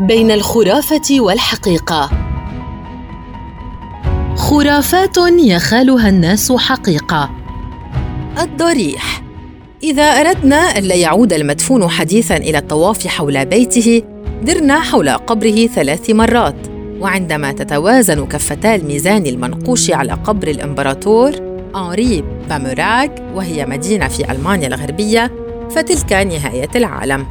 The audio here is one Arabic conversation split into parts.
بين الخرافة والحقيقة. خرافات يخالها الناس حقيقة. الضريح. إذا أردنا ألا يعود المدفون حديثاً إلى الطواف حول بيته درنا حول قبره ثلاث مرات. وعندما تتوازن كفتا الميزان المنقوش على قبر الإمبراطور أنري باموراغ وهي مدينة في ألمانيا الغربية فتلك نهاية العالم.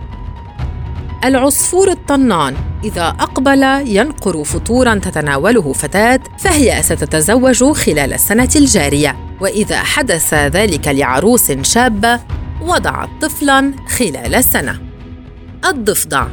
العصفور الطنان. إذا أقبل ينقر فطورا تتناوله فتاة فهي ستتزوج خلال السنة الجارية. وإذا حدث ذلك لعروس شابة وضعت طفلا خلال السنة. الضفدع.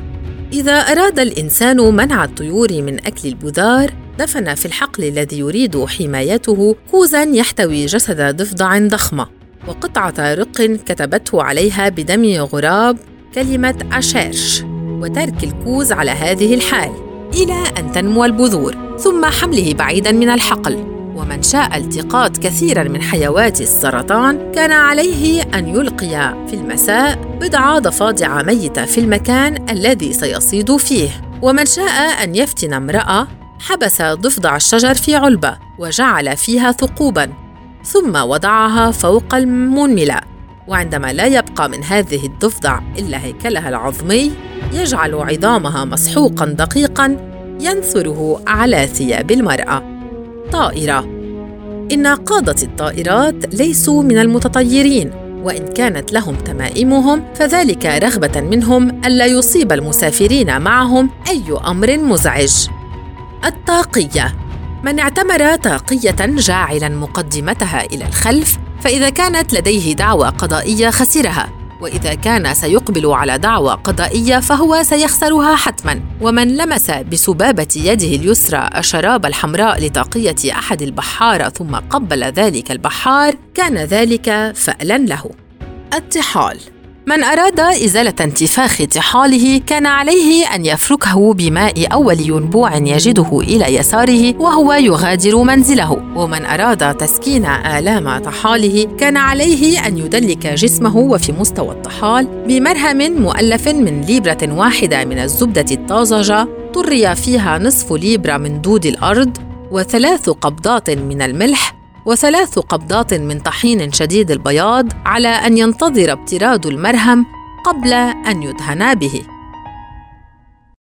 إذا أراد الإنسان منع الطيور من أكل البذار دفن في الحقل الذي يريد حمايته كوزا يحتوي جسد ضفدع ضخمة. وقطعة رق كتبته عليها بدم غراب كلمة أشيرش. وترك الكوز على هذه الحال إلى أن تنمو البذور ثم حمله بعيداً من الحقل. ومن شاء التقاط كثيرا من حيوات السرطان كان عليه أن يلقي في المساء بضع ضفادع ميتة في المكان الذي سيصيد فيه. ومن شاء أن يفتن امرأة حبس ضفدع الشجر في علبة وجعل فيها ثقوبا ثم وضعها فوق المنملة. وعندما لا يبقى من هذه الضفدع إلا هيكلها العظمي يجعل عظامها مسحوقا دقيقا ينثره على ثياب المرأة. طائرة. إن قادة الطائرات ليسوا من المتطيرين وإن كانت لهم تمائمهم فذلك رغبة منهم ألا يصيب المسافرين معهم أي أمر مزعج. الطاقية. من اعتمر طاقية جاعلا مقدمتها إلى الخلف فإذا كانت لديه دعوى قضائية خسرها وإذا كان سيقبل على دعوى قضائية فهو سيخسرها حتما. ومن لمس بسبابة يده اليسرى الشراب الحمراء لطاقيه أحد البحاره ثم قبل ذلك البحار كان ذلك فالا له. الطحال من أراد إزالة انتفاخ طحاله كان عليه أن يفركه بماء أول ينبوع يجده إلى يساره وهو يغادر منزله. ومن أراد تسكين آلام طحاله كان عليه أن يدلك جسمه وفي مستوى الطحال بمرهم مؤلف من ليبرة واحدة من الزبدة الطازجة طري فيها نصف ليبرة من دود الأرض وثلاث قبضات من الملح وثلاث قبضات من طحين شديد البياض على أن ينتظر ابتراد المرهم قبل أن يدهن به.